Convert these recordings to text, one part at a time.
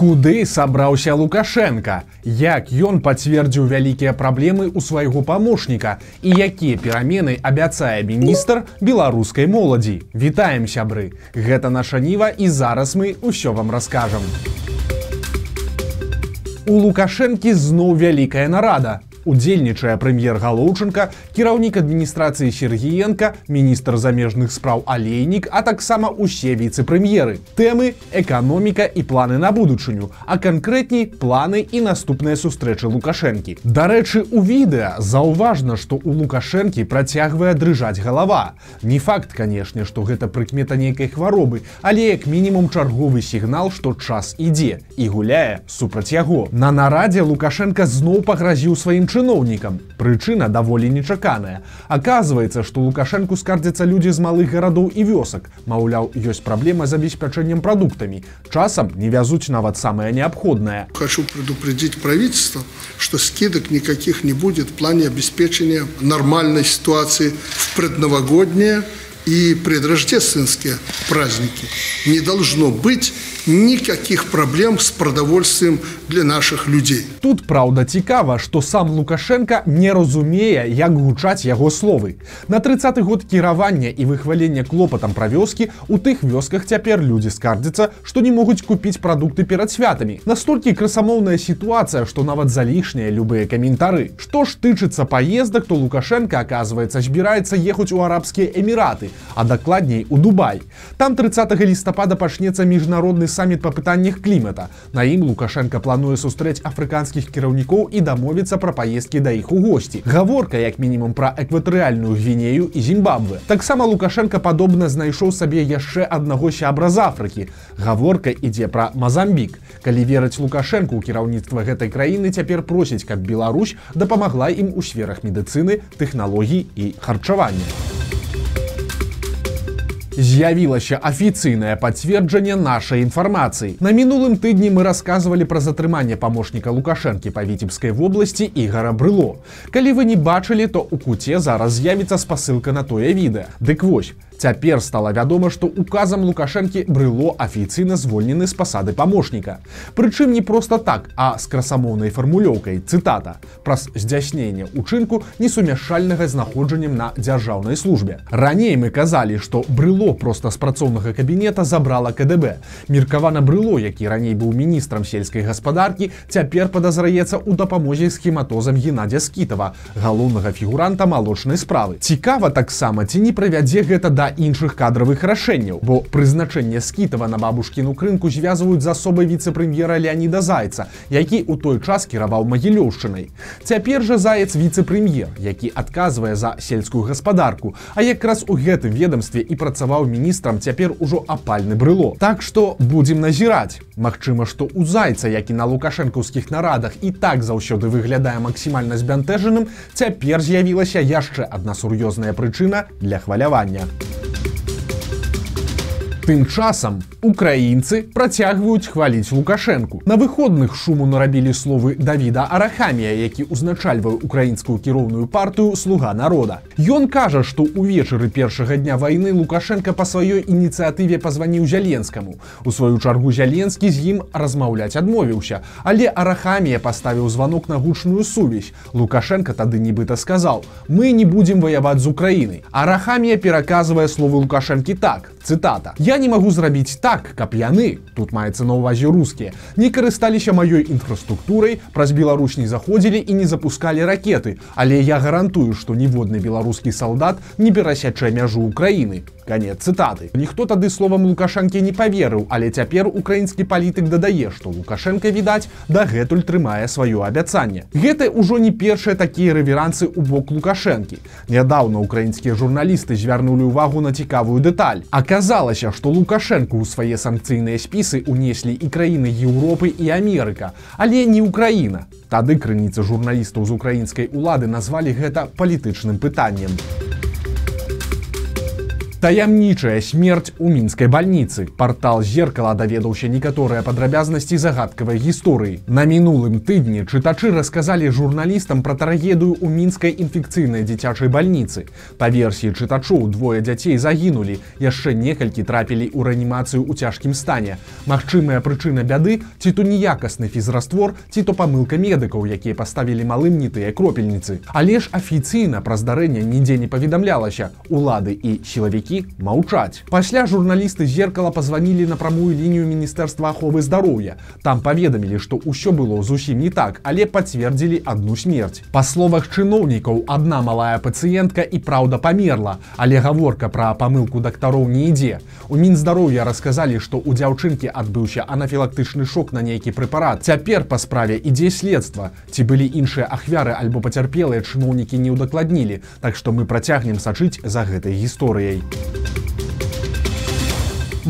Куды сабраўся Лукашенко? Як ён пацвердзіў вялікія праблемы ў свайго памочніка і якія перамены абяцае міністр беларускай моладзі. Вітаем сябры. Гэта наша ніва і зараз мы ўсё вам раскажам. У Лукашэнкі зноў вялікая нарада удзельнічае прэм'ер галоўчынка кіраўнік адміністрацыі сергіенко міністр замежных спраў алейнік а таксама усе віцэ-прэм'еры. Тэмы эканоміка і планы на будучыню а канкрэтней планы і наступныя сустрэчы лукашэнкі. Дарэчы у відэа заўважна што у лукашэнкі працягвае дрыжаць галава. Не факт канешне што гэта прыкмета нейкай хваробы але як мінімум чарговы сігнал што час ідзе і гуляе супраць яго. На нарадзе лукашенко зноў пагразіў сваім чыноўнікам. Прычына даволі нечаканая. Аказваецца, што Лукашэнку скардзяцца людзі з малых гарадоў і вёсак. Маўляў, ёсць праблема з абеспячэннем прадуктамі. Часам не вязуць нават самае неабходнае. Хочу предупредить правительство, что скидок никаких не будет в плане обеспечения нормальной ситуации в предновогоднее и предрождественские праздники. Не должно быть никаких проблем с продовольствием для наших людей. Тут праўда цікава, што сам Лукашенко не разумее, як гучаць яго словы. На 30 год кіравання і выхвалення клопатам пра вёскі у тых вёсках цяпер людзі скардзяцца, што не могуць купіць прадукты перад святамі. Настолькі красамоўная сітуацыя, што нават залішнія любыя каментары. Што ж тычыцца паездак, то Лукашенко оказывается збіраецца ехаць у арабскія эміраты, а дакладней у Дубай. Там 30 лістапада пачнецца міжнародны саміт па пытаннях клімата. На ім Лукашенко плануе сустрэць афрыканскіх кіраўнікоў і дамовіцца пра паездкі да іх у госці. Гаворка як мінімум пра экватарыяльную гвінею і Зімбабве. Таксама Лукашенко падобна знайшоў сабе яшчэ аднаго сябра з Афрыкі. Гаворка ідзе пра Мазамбік. Калі верыць Лукашенко у кіраўніцтва гэтай краіны цяпер просіць, каб Беларусь дапамагла ім у сферах медыцыны, тэхналогій і харчавання з'явілася афіцыйнае пацверджанне нашай інфармацыі. На мінулым тыдні мы расказвалі пра затрыманне памочніка лукашэнкі па віцебскай вобласці ігара брыло. Калі вы не бачылі, то у куце зараз з'явіцца спасылка на тое відэа. Дык вось, Цяпер стала вядома, што указам лукашэнкі брыло афіцыйна звольнены з пасады памочніка. Прычым не проста так, а з красамоўнай фармулёўкай цытата праз здзяйсненне учынку несумяшальнага знаходжаннем на дзяржаўнай службе. Раней мы казалі, што брыло проста з працоўнага кабінета забрала КДБ. Меркавана брыло, які раней быў міністрам сельскай гаспадаркі, цяпер падазраецца ў дапамозе схематозам Геннадзя скітава, галоўнага фігуранта малочнай справы. Цікава таксама ці не правядзе гэта да іншых кадравых рашэнняў бо прызначэнне скітава на бабушкіну крынку звязваюць з асобай віцэ-прэм'ера леаніда зайца які у той час кіраваў магілёўшчынай. Цяпер жа заяц віцэ-прэм'ер які адказвае за сельскую гаспадарку а якраз у гэтым ведомстве і працаваў міністрам цяпер ужо апальны брыло. Так что будзем назіраць. Магчыма што у зайца які на лукашэнкаўскіх нарадах і так заўсёды выглядае максімальна збянтэжаным цяпер з'явілася яшчэ адна сур'ёзная прычына для хвалявання. Тым часам украінцы працягваюць хваліць лукашэнку. На выходных шуму нарабілі словы Давіда Арахамія, які ўзначальвае украінскую кіроўную партыю слуга народа. Ён кажа, што ўвечары першага дня вайны Лукашенко па сваёй ініцыятыве пазваніў зяленскаму. У сваю чаргу зяленскі з ім размаўляць адмовіўся, але Арахамія паставіў званок на гучную сувязь. Лукашенко тады нібыта сказаў: « Мы не будзем ваяваць з Украінай. Арахамія пераказвае словы Лукашэнкі так. цытата. Я не магу зрабіць так, каб яны, тут маецца на ўвазе рускія, не карысталіся маёй інфраструктурай, праз Беларусь не заходзілі і не запускалі ракеты, але я гарантую, што ніводны беларускі салдат не перасячэ мяжу Украіны конец цытаты ніхто тады словам лукашэнкі не поверыў але цяпер украінскі палітык дадае што лукашенко відаць дагэтуль трымае сваё абяцанне. Гэта ўжо не першыя такія рэверансы ў бок лукашэнкі. Нядаўна украінскія журналісты звярнулі ўвагу на цікавую дэталь. Аказалася што лукашэнку ў свае санкцыйныя спісы унеслі і краіны Еўропы і Амерыка але не Украіна. Тады крыніцы журналістаў з украінскай улады назвалі гэта палітычным пытаннем у Таямнічая смерць у мінскай бальніцы. Партал зеркала даведаўся некаторыя падрабязнасці загадкавай гісторыі. На мінулым тыдні чытачы расказалі журналістам пра трагедыю ў мінскай інфекцыйнай дзіцячай бальніцы. Па версіі чытачоў двое дзяцей загінулі. яшчэ некалькі трапілі ў рэанімацыю ў цяжкім стане. Магчымая прычына бяды ці то неякасны фізраствор, ці то памылка медыкаў, якія паставілі малым не тыя кропельніцы. Але ж афіцыйна пра здарэнне нідзе не паведамлялася. Улады і сілавікі які маўчаць. Пасля журналісты зеркала позвонілі на прамую лінію міністэрства аховы здароўя. Там паведамілі, што ўсё было зусім не так, але пацвердзілі адну смерць. Па словах чыноўнікаў адна малая пацыентка і праўда памерла, але гаворка пра памылку дактароў не ідзе. У мінздароўя расказалі, што ў дзяўчынкі адбыўся анафілактычны шок на нейкі прэпарат. Цяпер па справе ідзе следства. Ці былі іншыя ахвяры альбо пацярпелыя чыноўнікі не ўдакладнілі, Так што мы працягнем сачыць за гэтай гісторыяй.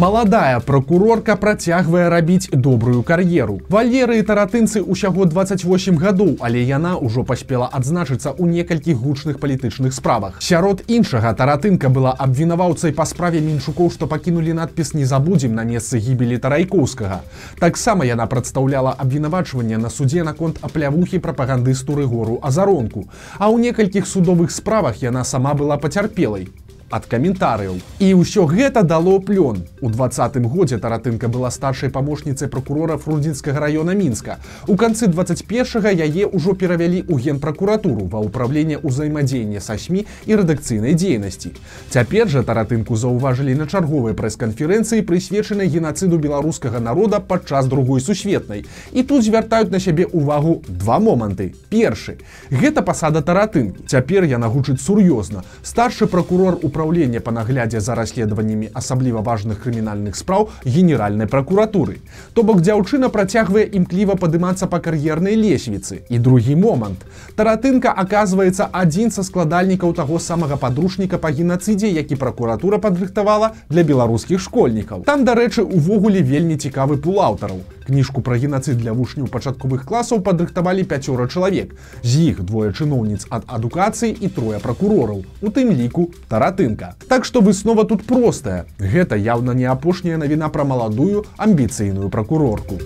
Маладая пракурорка працягвае рабіць добрую кар'еру. Валеры і таратынцы ўсяго 28 гадоў, але яна ўжо паспела адзначыцца ў некалькіх гучных палітычных справах. Сярод іншага таратынка была абвінаваўцай па справе мінчукоў, што пакінулі надпіс не забудзем на месцы гібелі тарайкоўскага. Таксама яна прадстаўляла абвінавачванне на суде наконт аплявухі прапагандысту рыгору азаронку. А ў некалькіх судовых справах яна сама была пацярпелай ад каментарыяў. І ўсё гэта дало плён. У двадцатым годзе таратынка была старшай памочніцай прокурора фрудзінскага района мінска. У канцы 21 яе ўжо перавялі ў генпракуратуру ва ўправленне ўзаемадзеяння са сМ і рэдакцыйнай дзейнасці. Цяпер жа таратынку заўважылі на чарговай прэс-канферэнцыі прысвечанай генацыду беларускага народа падчас другой сусветнай. І тут звяртаюць на сябе ўвагу два моманты. Першы. Гэта пасада таратынкі. Цяпер яна гучыць сур'ёзна. Старшы прокурор у управления по наглядзе за расследаваннямі асабліва важных крымінальных спраў генеральнай прокуратуры. То бок дзяўчына працягвае імкліва падымацца па кар'ернай лесвіцы. І другі момант. Таратынка аказваецца адзін са складальнікаў таго самага падручніка па генацыдзе, які пракуратура падрыхтавала для беларускіх школьнікаў. Там, дарэчы, увогуле вельмі цікавы пул аўтараў кніжку пра генацыд для вучняў пачатковых класаў падрыхтавалі пяцёра чалавек. З іх двое чыноўніц ад адукацыі і трое пракурораў, у тым ліку таратынка. Так што выснова тут простая. Гэта яўна не апошняя навіна пра маладую амбіцыйную пракурорку.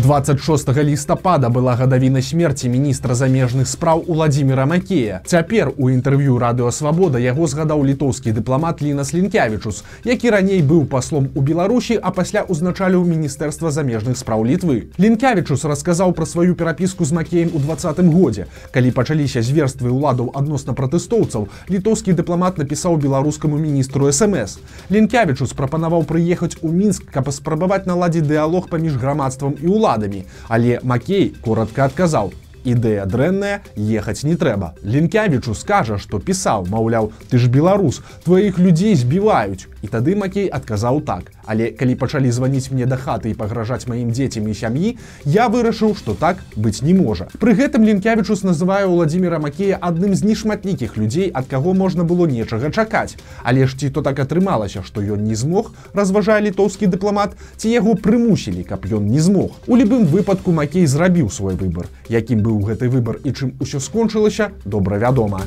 26 лістапада была гадавіна смерти міністра замежных спраў уладзіміра Макея. Цяпер у інтэрв'ю радыёвабода яго згадаў літоўскі дыпламат Лінас Лінкявічус, які раней быў паслом у Беларусі, а пасля ўзначаліў міністэрства замежных спраў літвы. Лінкявічус расказаў пра сваю перапіску з Макеем у двадцатым годзе. Калі пачаліся зверствы ўладаў адносна пратэстоўцаў, літоўскі дыпламат напісаў беларускаму міністру СМС. Лінкявічус прапанаваў прыехаць у мінск, каб паспрабаваць наладзіць дыалог паміж грамадствам і ўладам уладамі, але Макей коротко адказаў: ідэя дрэнная ехаць не трэба. Лінкявічу скажа што пісаў маўляў ты ж беларус тваіх людзей збіваюць і тады макей адказаў так. Але калі пачалі званіць мне да хаты і пагражаць маім дзецям і сям'і я вырашыў што так быць не можа пры гэтым лінкявічус называе владимира макея адным з нешматлікіх людзей ад каго можна было нечага чакаць. Але ж ці то так атрымалася што ён не змог разважае літоўскі дыпламат ці яго прымусілі каб ён не змог. У любым выпадку макей зрабіў свой выбор якім бы быў гэты выбар і чым усё скончылася добра вядома.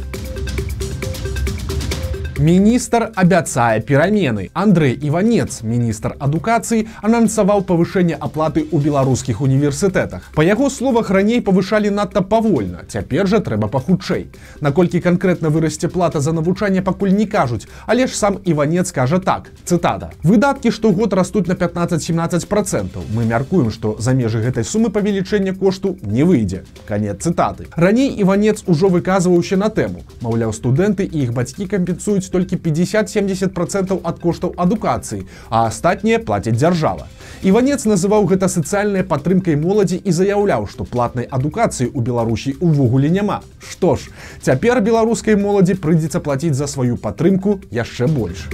Міністр абяцае перамены. Андрэй Іванец, міністр адукацыі, анансаваў павышэнне аплаты ў беларускіх універсітэтах. Па яго словах раней павышалі надта павольна. Цяпер жа трэба пахутчэй. Наколькі канкрэтна вырасце плата за навучанне пакуль не кажуць, але ж сам Іванец кажа так. Цытата. Выдаткі штогод растуць на 15-17 процентаў. Мы мяркуем, што за межы гэтай сумы павелічэння кошту не выйдзе. Канец цытаты. Раней Іванец ужо выказваўся на тэму. Маўляў, студэнты і іх бацькі кампенсуюць плаціць толькі 50-70% ад коштаў адукацыі, а астатнія плацяць дзяржава. Іванец называў гэта сацыяльнай падтрымкай моладзі і заяўляў, што платнай адукацыі ў Беларусі ўвогуле няма. Што ж, цяпер беларускай моладзі прыйдзецца плаціць за сваю падтрымку яшчэ больш.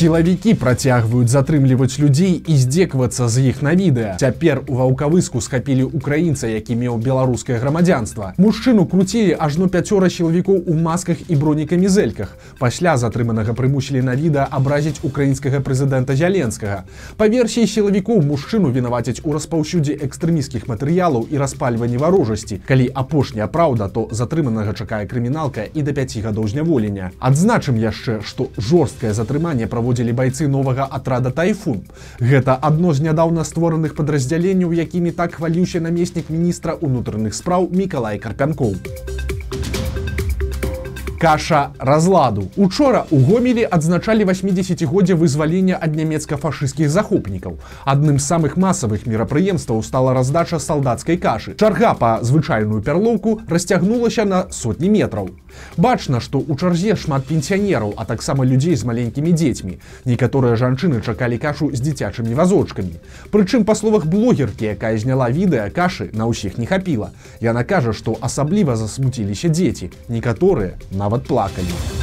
Сілавікі працягваюць затрымліваць людзей і здзекавацца з іх на відэа. Цяпер у ваўкавыску схапілі украінца, які меў беларускае грамадзянства. Мужчыну круцілі ажно пяцёра сілавікоў у масках і бронекамізэльках. Пасля затрыманага прымусілі на відэа абразіць украінскага прэзідэнта зяленскага. Па версіі сілавікоў мужчыну вінавацяць у распаўсюдзе экстрэміскіх матэрыялаў і распальванні варожасці. Калі апошняя праўда, то затрыманага чакае крыміналка і да 5 гадоў зняволення. Адзначым яшчэ, што жорсткае затрыманне пра праводзілі байцы новага атрада тайфун. Гэта адно з нядаўна створаных падраздзяленняў, якімі так хваліўся намеснік міністра ўнутраных спраў Мікалай Карпянкоў каша разладу. Учора у гомелі адзначалі 80годдзя вызвалення ад нямецка-фашысцкіх захопнікаў. Адным з самых масавых мерапрыемстваў стала раздача салдацкай кашы. Чарга па звычайную пярлоўку расцягнулася на сотні метраў. Бачна што у чарзе шмат пенсіянераў а таксама людзей з маленькімі дзецьмі. Некаторыя жанчыны чакалі кашу з дзіцячымі вазочкамі. Прычым па словах блогеркі якая зняла відэа кашы на ўсіх не хапіла. Яна кажа што асабліва засмуціліся дзеці некаторыя на нават плакалі.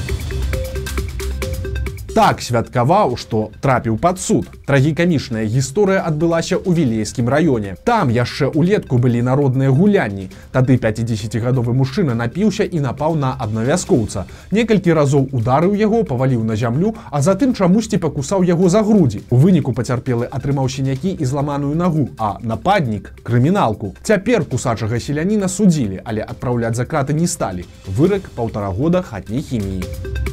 Так святкаваў, што трапіў пад суд. Трагікамічная гісторыя адбылася ў вілейскім раёне. Там яшчэ ўлетку былі народныя гулянні. Тады 50гадовы мужчына напіўся і напаў на аднавяскоўца. Некалькі разоў ударыў яго, паваліў на зямлю, а затым чамусьці пакусаў яго за грудзі. У выніку пацярпелы атрымаў сінякі і зламаную нагу, а нападнік крыміналку. Цяпер кусачага селяніна судзілі, але адпраўляць за краты не сталі. Вырак паўтара года хатняй хіміі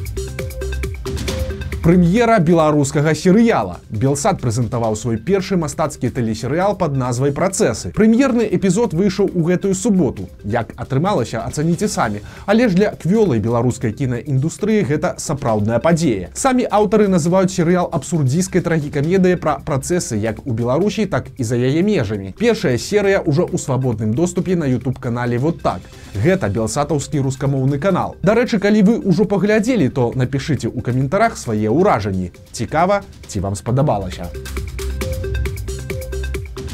прэм'ера беларускага серыяла. Белсад прэзентаваў свой першы мастацкі тэлесерыял под назвай працэсы прэм'ерны эпізод выйшаў у гэтую суботу. Як атрымалася ацаніце самі. Але ж для квёлай беларускай кінаіндустрыі гэта сапраўдная падзея. Самі аўтары называюць серыял абсурдзійскай трагікамедыі пра працэсы як у беларусі так і за яе межамі. Першая серыя ўжо ў свабодным доступе на youtube канале вот так гэта белсатаўскі рускамоўны канал. Дарэчы калі вы ўжо паглядзелі то напишитеце у каментарах свае ўражанні. Цікава, ці вам спадабалася.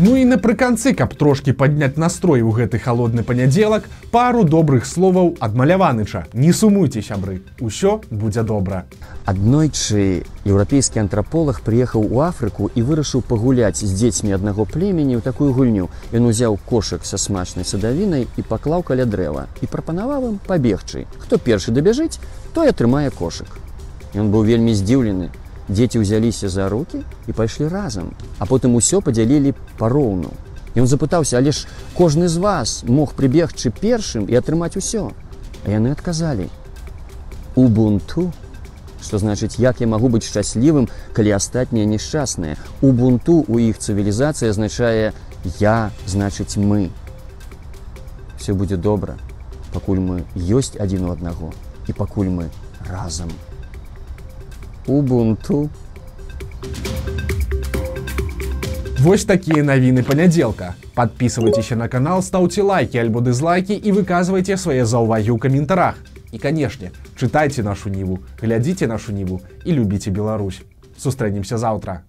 Ну і напрыканцы, каб трошки падняць настрой у гэты холодны панядзелак, пару добрых словаў ад маляваныча. Не сумуйце сябры, усё будзе добра. Аднойчы еўрапейскі антраполаг прыехаў у Афрыку і вырашыў пагуляць з дзецьмі аднаго племені ў такую гульню. Ён узяў кошык са смачнай садавінай і паклаў каля дрэва і прапанаваў ім пабегчы. Хто першы дабяжыць, той атрымае кошык. Ён быў вельмі здзіўлены. Дзеці ўзяліся за руки і пайшлі разам, а потым усё падзялілі пароўну. Ён запытаўся, але ж кожны з вас мог прыбегчы першым і атрымаць усё. А яны адказалі: Убунту, што значыць, як я магу быць шчаслівым, калі астатнія несчасныя. Убунту у іх цывілізацыя азначае я значыць мы. Все будзе добра, пакуль мы ёсць адзін у аднаго і пакуль мы разам. Убунту. Вось такія навіны панядзелка. Подписывайтеся на канал, ставьте лайки альбо дызлайки і выказвайце свае заўвагі ў каментарах. І канешне, чытайце нашу ніву, глядзіце нашу ніву і любіце Беларусь. Сустрэнемся заўтра.